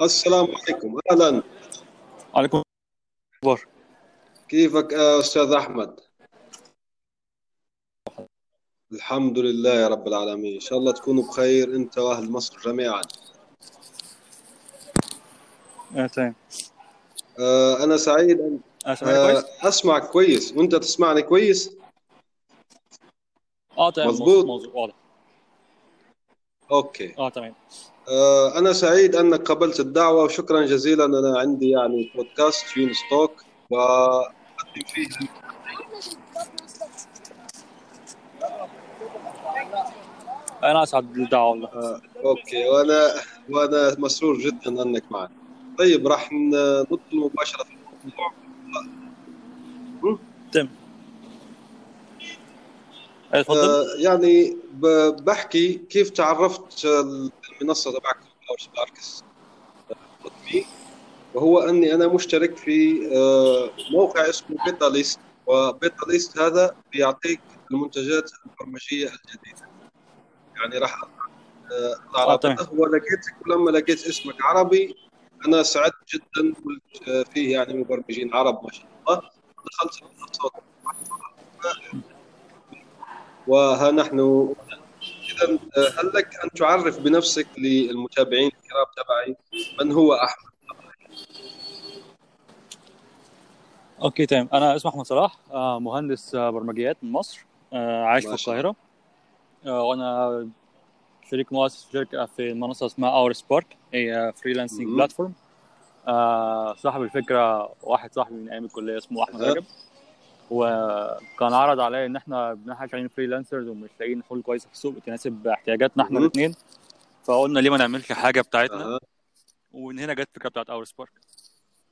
السلام عليكم. أهلا. عليكم أخبار كيفك أستاذ أحمد؟ الحمد لله يا رب العالمين. إن شاء الله تكونوا بخير أنت وأهل مصر جميعا. آه تمام. آه أنا سعيد ان سامعني كويس؟ آه اسمعك كويس. وأنت تسمعني كويس؟ آه تمام. مظبوط؟ واضح. Okay. آه تمام. آه أنا سعيد أنك قبلت الدعوة. وشكرا جزيلا. أنا عندي يعني بودكاست يونس توك واقدم فيه أنا أسعد بالدعوة والله. آه، okay. وأنا وأنا مسرور جدا أنك معنا طيب راح ندخل مباشرة في الموضوع. تمام آه، اتفضل آه، يعني بحكي كيف تعرفت المنصه تبعك Our Sparks وهو أني أنا مشترك في آه، موقع اسمه BetaList. و BetaList هذا بيعطيك المنتجات البرمجية الجديدة. يعني راح آه، آه، ولقيتك ولما لقيت اسمك عربي أنا سعدت جدا قلت آه، فيه يعني مبرمجين عرب ما شاء الله. دخلت المنصه وها نحن اذا هل لك أن تعرف بنفسك للمتابعين الكرام تبعي من هو أحمد؟ Okay تمام أنا اسمي أحمد صلاح آه، مهندس آه، برمجيات من مصر آه، عايش في القاهرة آه، وأنا شريك مؤسس شركة في منصة اسمها Our Spark هي freelancing. platform صاحب الفكرة واحد صاحبي من أيام الكلية اسمه أحمد. رجب وكان عرض عليا إن إحنا إحنا شغالين freelancers ومش لاقيين حلول كويسه في السوق تناسب احتياجاتنا إحنا. الاثنين فقلنا ليه ما نعملش حاجة بتاعتنا؟ أها. ومن هنا جت الفكرة بتاعت Our Spark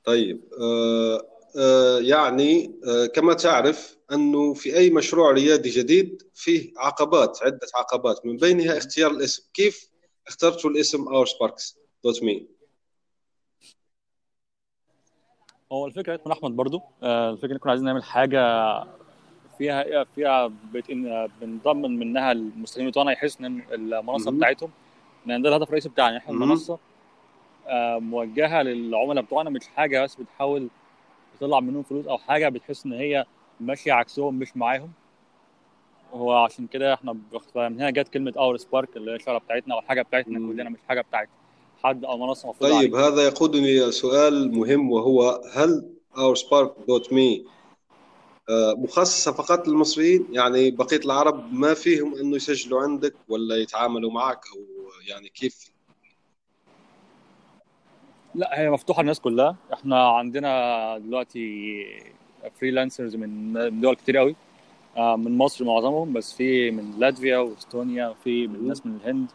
طيب آه آه يعني آه كما تعرف أنه في أي مشروع ريادي جديد فيه عقبات عدة عقبات من بينها اختيار الاسم. كيف اخترتوا الاسم Our Sparks dot me هو الفكرة من أحمد برضو آه، الفكرة إن كنا عايزين نعمل حاجة فيها فيها. إن بنضمن منها المستخدمين بتوعنا يحسوا إن المنصة. بتاعتهم لأن ده الهدف الرئيسي بتاعنا إحنا. المنصة آه، موجهة للعملاء بتوعنا مش حاجة بس بتحاول تطلع منهم فلوس أو حاجة بتحس إن هي ماشية عكسهم مش معاهم هو عشان كده إحنا من هنا جت كلمة Our Spark اللي هي الشغله بتاعتنا أو الحاجة بتاعتنا. كلنا مش حاجة بتاعت حد أو منصة مفروض طيب عليها هذا يقودني إلى سؤال مهم وهو هل Our Spark dot me مخصصة فقط للمصريين؟ يعني بقية العرب ما فيهم إنه يسجلوا عندك ولا يتعاملوا معك أو يعني كيف؟ لا هي مفتوحة للناس كلها. إحنا عندنا دلوقتي freelancers من دول كتير قوي آه، من مصر معظمهم بس في من لاتفيا وإستونيا وفي من ناس من الهند.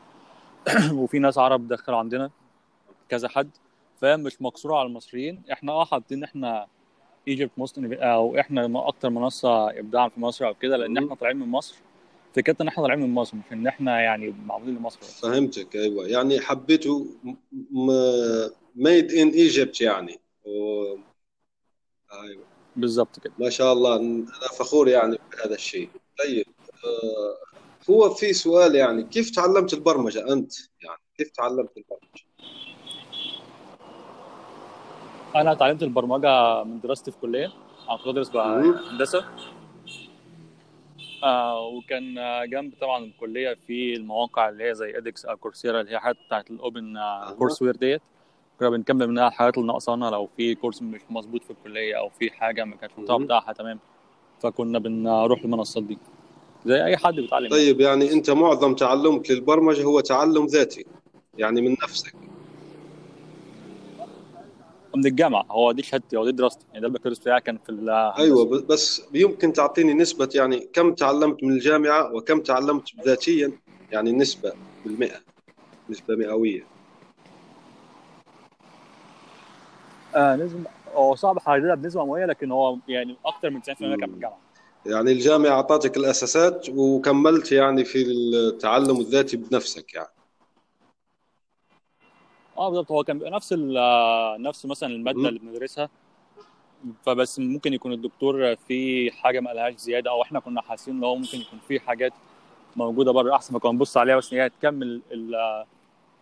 وفي ناس عرب دخلوا عندنا كذا حد. فاهم؟ مش مقصورة على المصريين. إحنا آه حاطين إحنا Egypt's most أو إحنا أكتر منصة ابداعا في مصر أو كده لأن. إحنا طالعين من مصر. فكرتنا إن إحنا طالعين من مصر مش إن إحنا يعني معمولين لمصر. فهمتك أيوه. يعني حبيتوا made in Egypt يعني. و... أيوه. بالظبط كده. ما شاء الله أنا فخور يعني بهذا الشيء. طيب آه، هو في سؤال يعني كيف تعلمت البرمجة أنت يعني كيف تعلمت البرمجة أنا اتعلمت البرمجة من دراستي في كلية أنا كنت بدرس. هندسة آه وكان جنب طبعا الكلية في المواقع اللي هي زي edX أو Coursera اللي هي حاجات بتاعت ال open. courseware دي كنا بنكمل منها الحاجات اللي ناقصانا لو في كورس مش مظبوط في الكلية أو في حاجة ما كانش المحتوى. بتاعها تمام فكنا بنروح المنصات دي زي أي حد بيتعلم. طيب يعني أنت معظم تعلمك للبرمجة هو تعلم ذاتي يعني من نفسك. من الجامعة هو دي شهادتي هو دي دراستي يعني ده البكالوريوس بتاعي كان في أيوه بس يمكن تعطيني نسبة يعني كم تعلمت من الجامعة وكم تعلمت ذاتيا يعني نسبة بالمئة نسبة مئوية. آه نسبة هو صعب احددها بنسبة مئوية لكن هو يعني أكتر من 90% كان من الجامعة. يعني الجامعة أعطتك الأساسات وكملت يعني في التعلم الذاتي بنفسك يعني. آه بالظبط هو كان بيبقى نفس نفس مثلا المادة مم. اللي بندرسها. فبس ممكن يكون الدكتور في حاجة ما قالهاش زيادة أو إحنا كنا حاسين إن هو ممكن يكون في حاجات موجودة بره أحسن فكنا نبص عليها بس ان هي تكمل ال-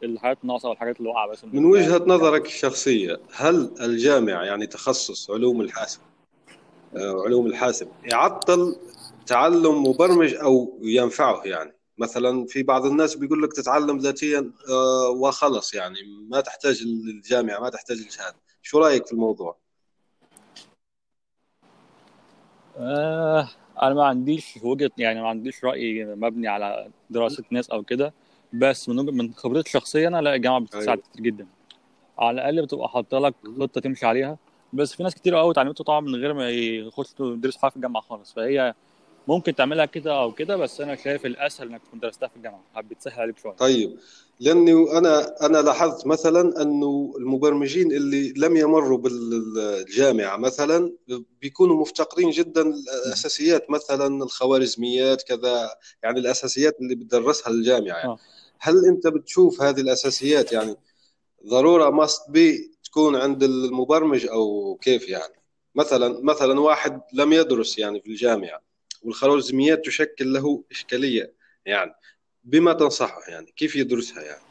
الحاجات الناقصة والحاجات اللي واقعة بس. من وجهة نظرك الشخصية هل الجامعة يعني تخصص علوم الحاسب؟ آه، علوم الحاسب يعطل تعلم مبرمج أو ينفعه يعني مثلا في بعض الناس بيقول لك تتعلم ذاتيا آه، وخلص يعني ما تحتاج الجامعة ما تحتاج الشهادة شو رأيك في الموضوع؟ آه أنا ما عنديش وجهة يعني ما عنديش رأي مبني على دراسة ناس أو كده بس من من خبرتي الشخصيه أنا لا الجامعة بتساعد أيوة. كتير جدا على الأقل بتبقى حاطة لك. خطة تمشي عليها بس في ناس كتير قوي اتعلمتوا طبعا من غير ما يخشوا يدرسوا حاجة في الجامعة خالص فهي ممكن تعملها كده أو كده بس أنا شايف الأسهل إنك تكون درستها في الجامعة بتسهل عليك شوية طيب لأني أنا أنا لاحظت مثلا أنه المبرمجين اللي لم يمروا بالجامعة مثلا بيكونوا مفتقرين جدا الاساسيات مثلا الخوارزميات كذا يعني الأساسيات اللي بتدرسها الجامعة يعني. آه. هل أنت بتشوف هذه الأساسيات يعني ضرورة must be تكون عند المبرمج أو كيف يعني. مثلا مثلا واحد لم يدرس يعني في الجامعة والخوارزميات تشكل له إشكالية يعني. بما تنصحه يعني كيف يدرسها يعني؟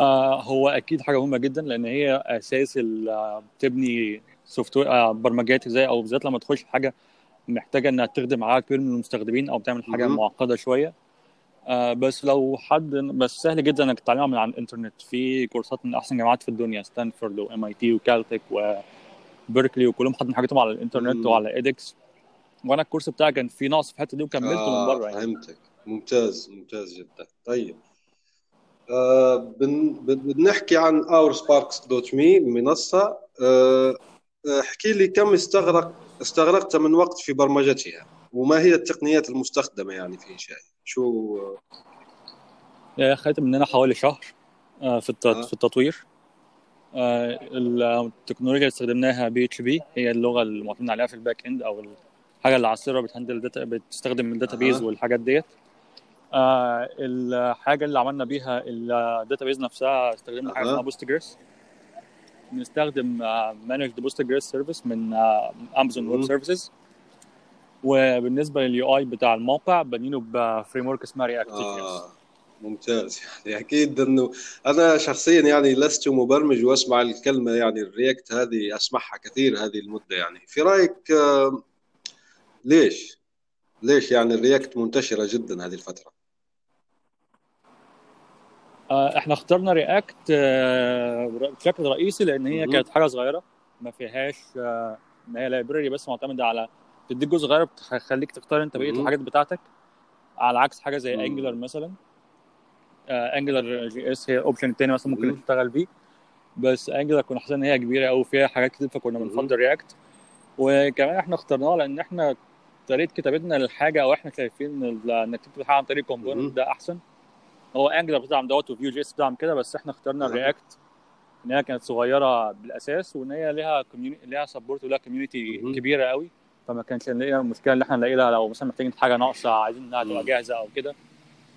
آه هو أكيد حاجة مهمة جدا لأن هي أساس تبني software آه برمجيات إزاي أو بالذات لما تخش حاجة محتاجة إنها تخدم عدد كبير من المستخدمين أو تعمل حاجة مهم. معقدة شوية. آه بس لو حد بس سهل جدا إنك تتعلمها من على الإنترنت. في كورسات من أحسن جامعات في الدنيا ستانفورد و MIT وكالتك وبيركلي وكلهم حاطين حاجاتهم على الإنترنت مم. وعلى edX وأنا الكورس بتاعي كان فيه نقص في الحتة دي وكملته من بره يعني. فهمتك. ممتاز ممتاز جدا. طيب. آه بن بن- بنحكي عن oursparks.me منصة. آه آه، احكي لي كم استغرق استغرقت من وقت في برمجتها وما هي التقنيات المستخدمة يعني في إنشائها؟ شو آه، خدت مننا حوالي شهر آه، في آه. في التطوير التكنولوجيا اللي استخدمناها PHP هي اللغة اللي معتمد عليها في ال back end أو الحاجة اللي ال server بتهندل data بتستخدم ال database أها. والحاجات ديت آه، الحاجة اللي عملنا بيها ال database نفسها استخدمنا حاجة. اسمها Postgres بنستخدم managed Postgres service من Amazon Web. Services وبالنسبة لل UI بتاع الموقع بنيناه ب frame work اسمها React آه ممتاز. يعني أكيد أنه أنا شخصيا يعني لست مبرمج وأسمع الكلمة يعني ال React هذه أسمعها كثير هذه المدة يعني. في رأيك آه ليش؟ ليش يعني ال React منتشرة جدا هذه الفترة؟ آه، إحنا اخترنا React بشكل رئيسي لأن هي. كانت حاجة صغيرة ما فيهاش آه، ان هي library بس معتمدة على تديك جزء صغير بتخليك تختار انت بقية. الحاجات بتاعتك على عكس حاجة زي. Angular مثلا Angular JS هي ال option الثاني مثلا ممكن. تشتغل بيه بس Angular كنا حاسين إن هي كبيرة قوي فيها حاجات كتير فكنا. بنفضل React وكمان إحنا اخترناها لأن إحنا طريقة كتابتنا للحاجة أو إحنا شايفين إنك تكتب حاجة عن طريق. component ده أحسن هو Angular بتدعم دوت و Vue JS بتدعم كده بس إحنا اخترنا أها. ال React إن هي كانت صغيرة بالأساس وإن هي ليها community ليها support ولها community. كبيرة قوي فما كانش نلاقيها المشكلة اللي إحنا نلاقي لها لو مثلا محتاجين حاجة ناقصة عايزين إنها تبقى. جاهزة أو كده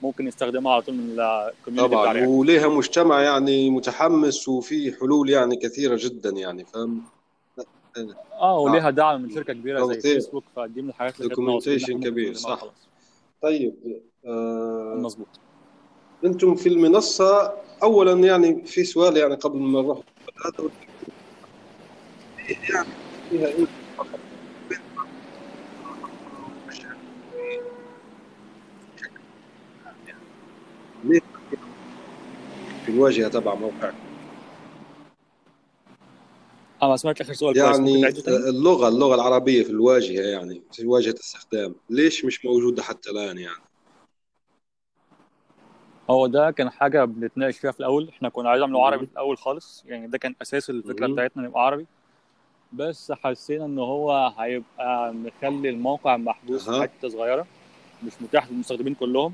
ممكن نستخدمها على طول من ال community طبعا React وليها مجتمع يعني متحمس وفي حلول يعني كثيرة جدا يعني فاهم آه وليها دعم من شركة كبيرة زي. فيسبوك فدي من الحاجات اللي ممكن كبير، صح. خلاص. طيب آه مظبوط أنتم في المنصة اولا يعني في سؤال يعني قبل ما نروح هذا يعني فيها إيه فقط؟ ليه في الواجهة تبع موقعك أنا ما سمعتش آخر سؤال يعني؟ اللغة اللغة العربية في الواجهة يعني في واجهة استخدام ليش مش موجودة حتى الآن يعني هو ده كان حاجة بنتناقش فيها في الأول إحنا كنا عايزين نعمله. عربي في الأول خالص يعني ده كان أساس الفكرة. بتاعتنا نبقى عربي بس حسينا إن هو هيبقى مخلي الموقع محبوس في. حتة صغيرة مش متاح للمستخدمين كلهم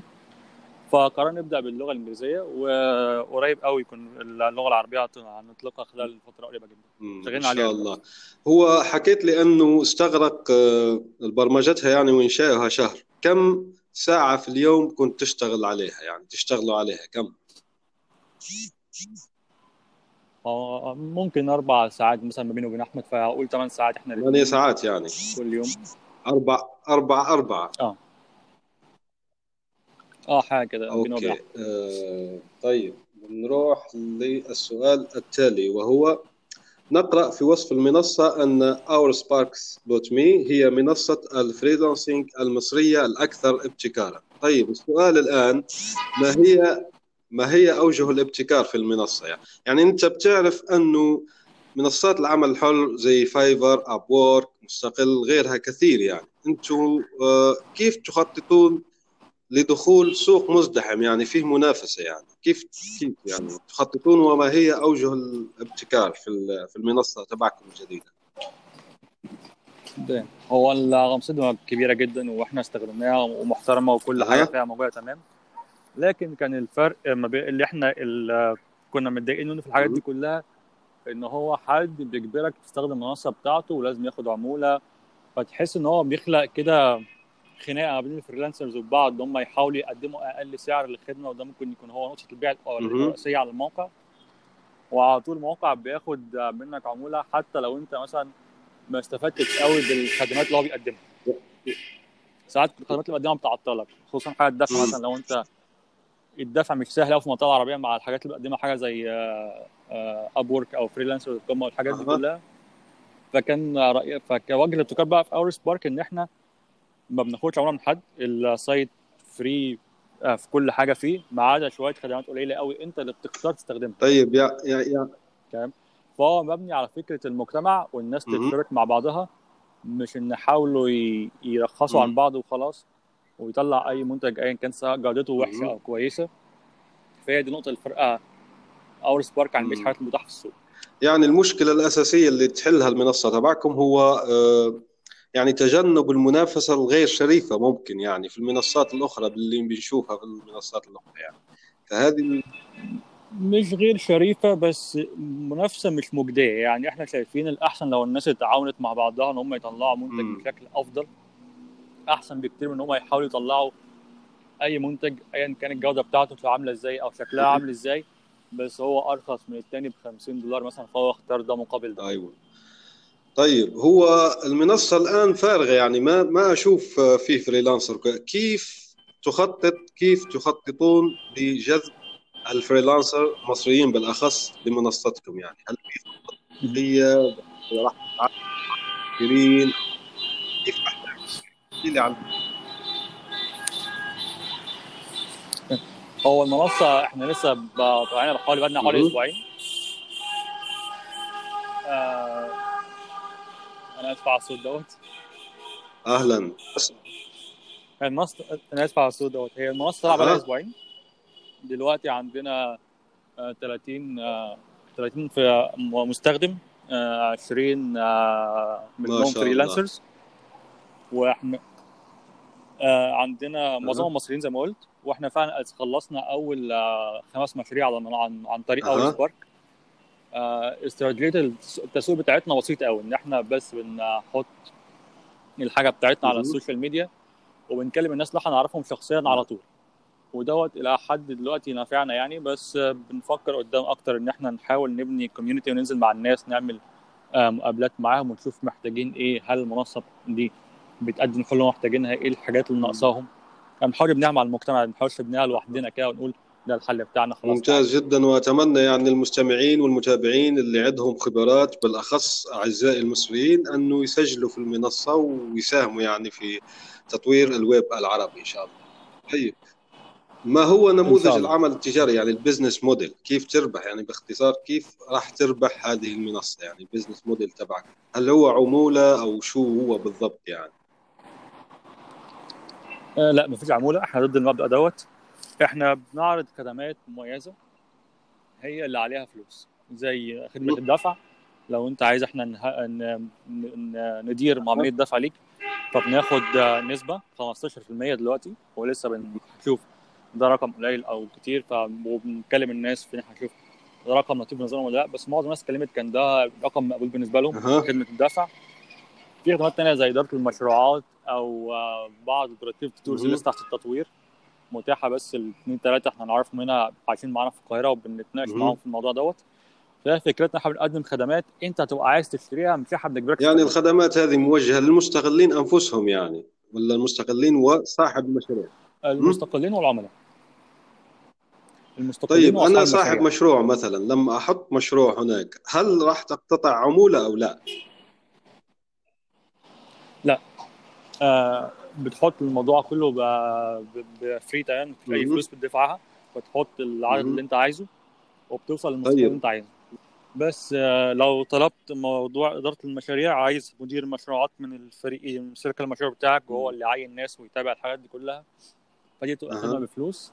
فقررنا نبدأ باللغة الإنجليزية وقريب قوي يكون اللغة العربية هنطلقها خلال فترة قريبة جدا. شغالين إن عليها شاء الله. هو حكيت لي إنه استغرق آه، برمجتها يعني وإنشائها شهر. كم ساعة في اليوم كنت تشتغل عليها يعني؟ تشتغلوا عليها كم؟ آه، ممكن أربع ساعات مثلا ما بيني وبين أحمد فأقول ثمان ساعات إحنا ثمانية ساعات يعني. كل يوم. أربع أربع أربعة. آه. آه حاجة كده احمد آه طيب نروح للسؤال التالي وهو نقرأ في وصف المنصة أن oursparks.me هي منصة ال freelancing المصرية الأكثر ابتكارا. طيب السؤال الآن ما هي ما هي أوجه الابتكار في المنصة؟ يعني, يعني أنت بتعرف أنه منصات العمل الحر زي Fiverr Upwork مستقل غيرها كثير يعني. أنتم آه، كيف تخططون لدخول سوق مزدحم يعني فيه منافسة يعني. كيف كيف يعني؟ تخططون وما هي أوجه الابتكار في في المنصة تبعكم الجديدة؟ ده. هو الغمصة كبيرة جدا وإحنا استخدمناها ومحترمة وكل حاجة. فيها موجودة تمام. لكن كان الفرق ما بين اللي إحنا اللي كنا متضايقين منه في الحاجات دي كلها إن هو حد بيجبرك تستخدم المنصة بتاعته ولازم ياخد عمولة فتحس إن هو بيخلق كده خناقة بين ال freelancers وبعض هم يحاولوا يقدموا أقل سعر للخدمة وده ممكن يكون هو نقطة البيع. الرئيسية على الموقع وعلى طول الموقع بياخد منك عمولة حتى لو أنت مثلا ما استفدتش قوي بالخدمات اللي هو بيقدمها ساعات الخدمات اللي بيقدمها بتعطلك خصوصا حاجة الدفع. مثلا لو أنت الدفع مش سهل قوي في المنطقة العربية مع الحاجات اللي بيقدمها حاجة زي Upwork أو Freelancer.com والحاجات دي. كلها فكان رأي فكوجه الابتكار بقى في Our Spark إن إحنا ما بناخدش عموله من حد ال site free في كل حاجة فيه ما عدا شوية خدمات قليلة قوي أنت اللي بتختار تستخدمها طيب يا يا يا فهو مبني على فكرة المجتمع والناس مهم. تشترك مع بعضها مش إن يحاولوا يرخصوا عن. بعض وخلاص ويطلع أي منتج ايا كان سواء جودته وحشة. أو كويسة فهي دي نقطة الفرقه اور سبارك عن بقيه. الحاجات المتاحه في السوق يعني المشكلة الأساسية اللي تحلها المنصة تبعكم هو آه، يعني تجنب المنافسة الغير شريفة ممكن يعني في المنصات الأخرى اللي بنشوفها في المنصات الأخرى يعني. فهذه مش غير شريفة بس منافسه مش مجدية. يعني إحنا شايفين الأحسن لو الناس اتعاونت مع بعضها إن هم يطلعوا منتج مم. بشكل أفضل. أحسن بكتير من إن هم يحاولوا يطلعوا أي منتج ايا كان الجودة بتاعته عاملة إزاي أو شكلها عامل إزاي. بس هو أرخص من التاني ب 50 دولار مثلا فهو اختار ده مقابل ده. أيوة. طيب هو المنصة الآن فارغة يعني ما ما أشوف آه، فيه freelancer. كيف تخطط كيف تخططون لجذب ال freelancer المصريين بالأخص لمنصتكم؟ يعني هل في خطة هي راح تعملين كيف عن هو المنصة إحنا لسه ب- طالعين بحوالي بقالنا حوالي. أسبوعين. آه أنا اسف على الصوت دوت. أهلا. المنصه أنا اسف على الصوت دوت. هي المنصة بقالها أها. أسبوعين. دلوقتي عندنا آه 30 آه 30 في مستخدم آه 20 آه منهم. freelancers. وإحنا آه عندنا معظمهم مصريين زي ما قلت. وإحنا فعلا خلصنا أول آه خمس مشاريع على عن, عن طريق. Our Spark. آه استراتيجيه التسويق بتاعتنا بسيطه قوي إن إحنا بس بنحط الحاجة بتاعتنا على. ال social media وبنكلم الناس اللي إحنا نعرفهم شخصيا على طول. ودوت إلى حد دلوقتي نافعنا يعني بس آه، بنفكر قدام أكتر إن إحنا نحاول نبني community وننزل مع الناس نعمل آه، مقابلات معاهم ونشوف محتاجين إيه هل المنصة دي بتقدم كل اللي محتاجينها إيه الحاجات اللي ناقصاهم. بنحاول نبنيها مع المجتمع ما بنحاولش نبنيها لوحدنا كده ونقول ده الحل بتاعنا خلاص. ممتاز جدا وأتمنى يعني المستمعين والمتابعين اللي عندهم خبرات بالأخص أعزائي المصريين أنه يسجلوا في المنصة ويساهموا يعني في تطوير الويب العربي إن شاء الله. طيب. ما هو نموذج. العمل التجاري؟ يعني ال business model كيف تربح؟ يعني باختصار كيف راح تربح هذه المنصة؟ يعني ال business model تبعك هل هو عمولة أو شو هو بالضبط يعني؟ آه لا مفيش عمولة. إحنا ضد المبدأ دوت. إحنا بنعرض خدمات مميزة هي اللي عليها فلوس زي خدمة الدفع لو انت عايز إحنا نه... ن... ندير عمليه دفع ليك فبناخد نسبة 15% دلوقتي ولسه بنشوف ده رقم قليل أو كتير فبنكلم الناس في إن إحنا نشوف ده رقم لطيف بالنسبة ولا لأ بس معظم الناس اتكلمت كان ده رقم مقبول بالنسبة لهم. خدمة الدفع في خدمات تانية زي إدارة المشروعات أو آه، بعض ال productivity tools مهم. لسه تحت التطوير متاحة بس الاثنين ثلاثة إحنا نعرفهم هنا عايشين معانا في القاهرة وبنتناقش. معاهم في الموضوع دوت فهي فكرتنا إحنا بنقدم خدمات انت هتبقى عايز تشتريها مش إحنا بنجبرك يعني. الخدمات هذه موجهة للمستقلين أنفسهم يعني ولا المستقلين وصاحب المشروع المستقلين والعملاء المستقلين طيب أنا صاحب المشاريع. مشروع مثلا لما أحط مشروع هناك هل راح تقتطع عمولة أو لا؟ آه بتحط الموضوع كله ب free time مفيش اي. فلوس بتدفعها بتحط العدد. اللي انت عايزه وبتوصل للمستوى طيب. اللي انت عايزه بس آه لو طلبت موضوع إدارة المشاريع عايز مدير مشروعات من الفريق شركه المشروع بتاعك وهو اللي يعين الناس ويتابع الحاجات دي كلها فدي تبقى. خدمة بفلوس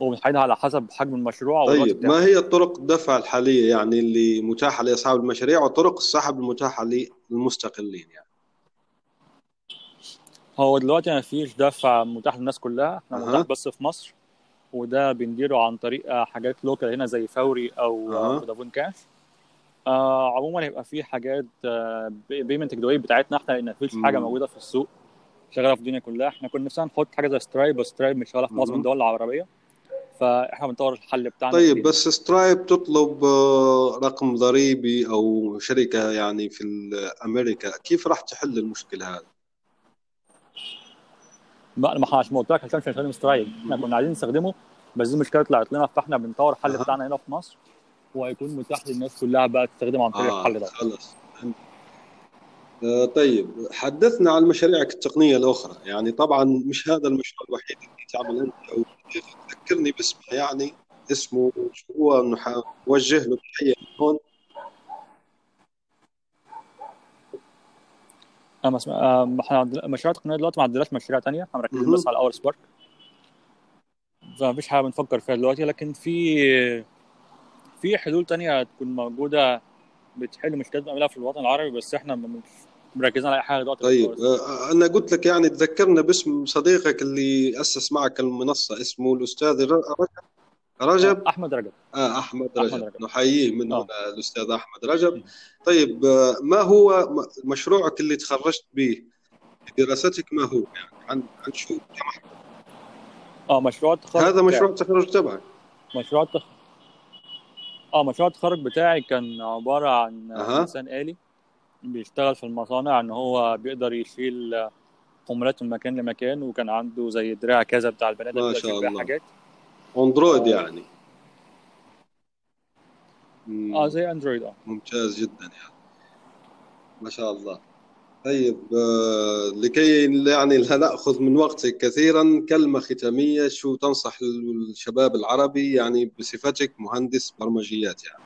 وبنحددها على حسب حجم المشروع طيب ما هي طرق الدفع الحالية يعني اللي متاحة لأصحاب المشاريع وطرق السحب المتاحة للمستقلين يعني هو دلوقتي ما فيش دفع متاح للناس كلها إحنا. متاح بس في مصر وده بنديره عن طريق آه، حاجات local هنا زي فوري أو. آه، Vodafone Cash آه عموما هيبقى في حاجات payment gateway بتاعتنا إحنا لأن مفيش. حاجة موجودة في السوق شغالة في الدنيا كلها إحنا كنا نفسنا نحط حاجة زي Stripe بس Stripe مش شغالة في معظم. الدول العربية فاحنا بنطور الحل بتاعنا طيب كتير. بس Stripe تطلب آه، رقم ضريبي أو شركة يعني في أمريكا كيف راح تحل المشكلة هذه؟ ما ما إحنا عشان ما قلت لك عشان مش هنستخدم Stripe إحنا كنا عايزين نستخدمه بس دي مشكلة طلعت لنا فاحنا بنطور الحل أها. بتاعنا هنا في مصر وهيكون متاح للناس كلها بقى تستخدمه عن طريق الحل ده. خلص آه، طيب حدثنا عن مشاريعك التقنية الأخرى. يعني طبعا مش هذا المشروع الوحيد اللي تعمل أنت أو ذكرني باسمه يعني اسمه شو هو؟ نوجه له تحية من هون. أنا مسمع... آه، إحنا مشاريع تقنيه دلوقتي ما عندناش مشاريع تانية. إحنا مركزين. بس على اول سبارك فمفيش حاجة بنفكر فيها دلوقتي لكن في في حلول تانية تكون موجودة بتحل مشكلات بنعملها في الوطن العربي بس إحنا مش مركزين على أي حاجة دلوقتي طيب آه، أنا قلت لك يعني تذكرنا باسم صديقك اللي أسس معك المنصة اسمه الأستاذ ر- رجب. رجب أحمد رجب آه أحمد أحمد رجب رجب. نحييه من آه. هنا الأستاذ أحمد رجب. طيب آه، ما هو مشروعك اللي تخرجت به دراستك ما هو يعني عن عن شو آه مشروع التخرج هذا مشروع التخرج تبعك مشروع التخ... آه مشروع التخرج بتاعي كان عبارة عن أها. إنسان آلي بيشتغل في المصانع إن هو بيقدر يشيل حمولات من مكان لمكان وكان عنده زي دراع كذا بتاع البني آدم ما شاء الله. حاجات أندرويد. يعني مم، آه زي أندرويد آه ممتاز جدا يعني ما شاء الله طيب آه، لكي يعني لا نأخذ من وقتك كثيرا كلمة ختامية شو تنصح الشباب العربي يعني بصفتك مهندس برمجيات يعني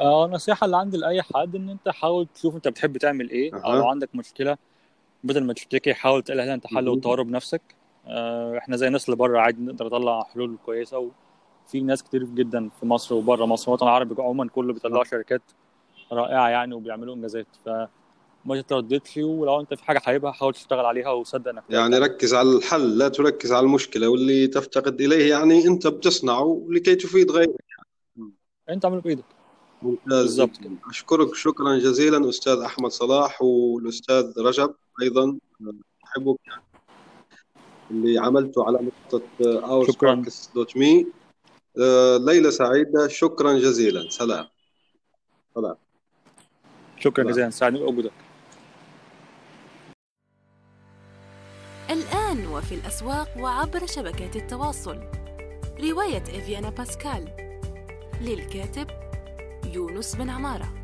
آه، النصيحة اللي عندي لأي حد إن أنت حاول تشوف أنت بتحب تعمل إيه أو أها. لو عندك مشكلة بدل ما تشتكي حاول تلاقي لها أنت حل مهم. وتطوره بنفسك آه، إحنا زي الناس اللي بره عادي نقدر نطلع حلول كويسة وفي ناس كتير جدا في مصر وبره مصر الوطن العربي عموما كله بيطلعوا شركات رائعة يعني وبيعملوا إنجازات فما تترددش ولو أنت في حاجة حاببها حاول تشتغل عليها وصدق إنك يعني ركز على الحل لا تركز على المشكلة واللي تفتقد إليه يعني أنت بتصنعه لكي تفيد غيرك أنت اعمله بإيدك. ممتاز بالضبط جدا. أشكرك شكرا جزيلا أستاذ أحمد صلاح والأستاذ رجب أيضا أحبك. اللي عملته على نقطة شكراً. oursparks.me آه، ليلة سعيدة شكرا جزيلا. سلام. سلام. شكرا لا. جزيلا. ساعدني بوجودك الآن وفي الأسواق وعبر شبكات التواصل. رواية إفيانا باسكال. للكاتب يونس بن عمارة.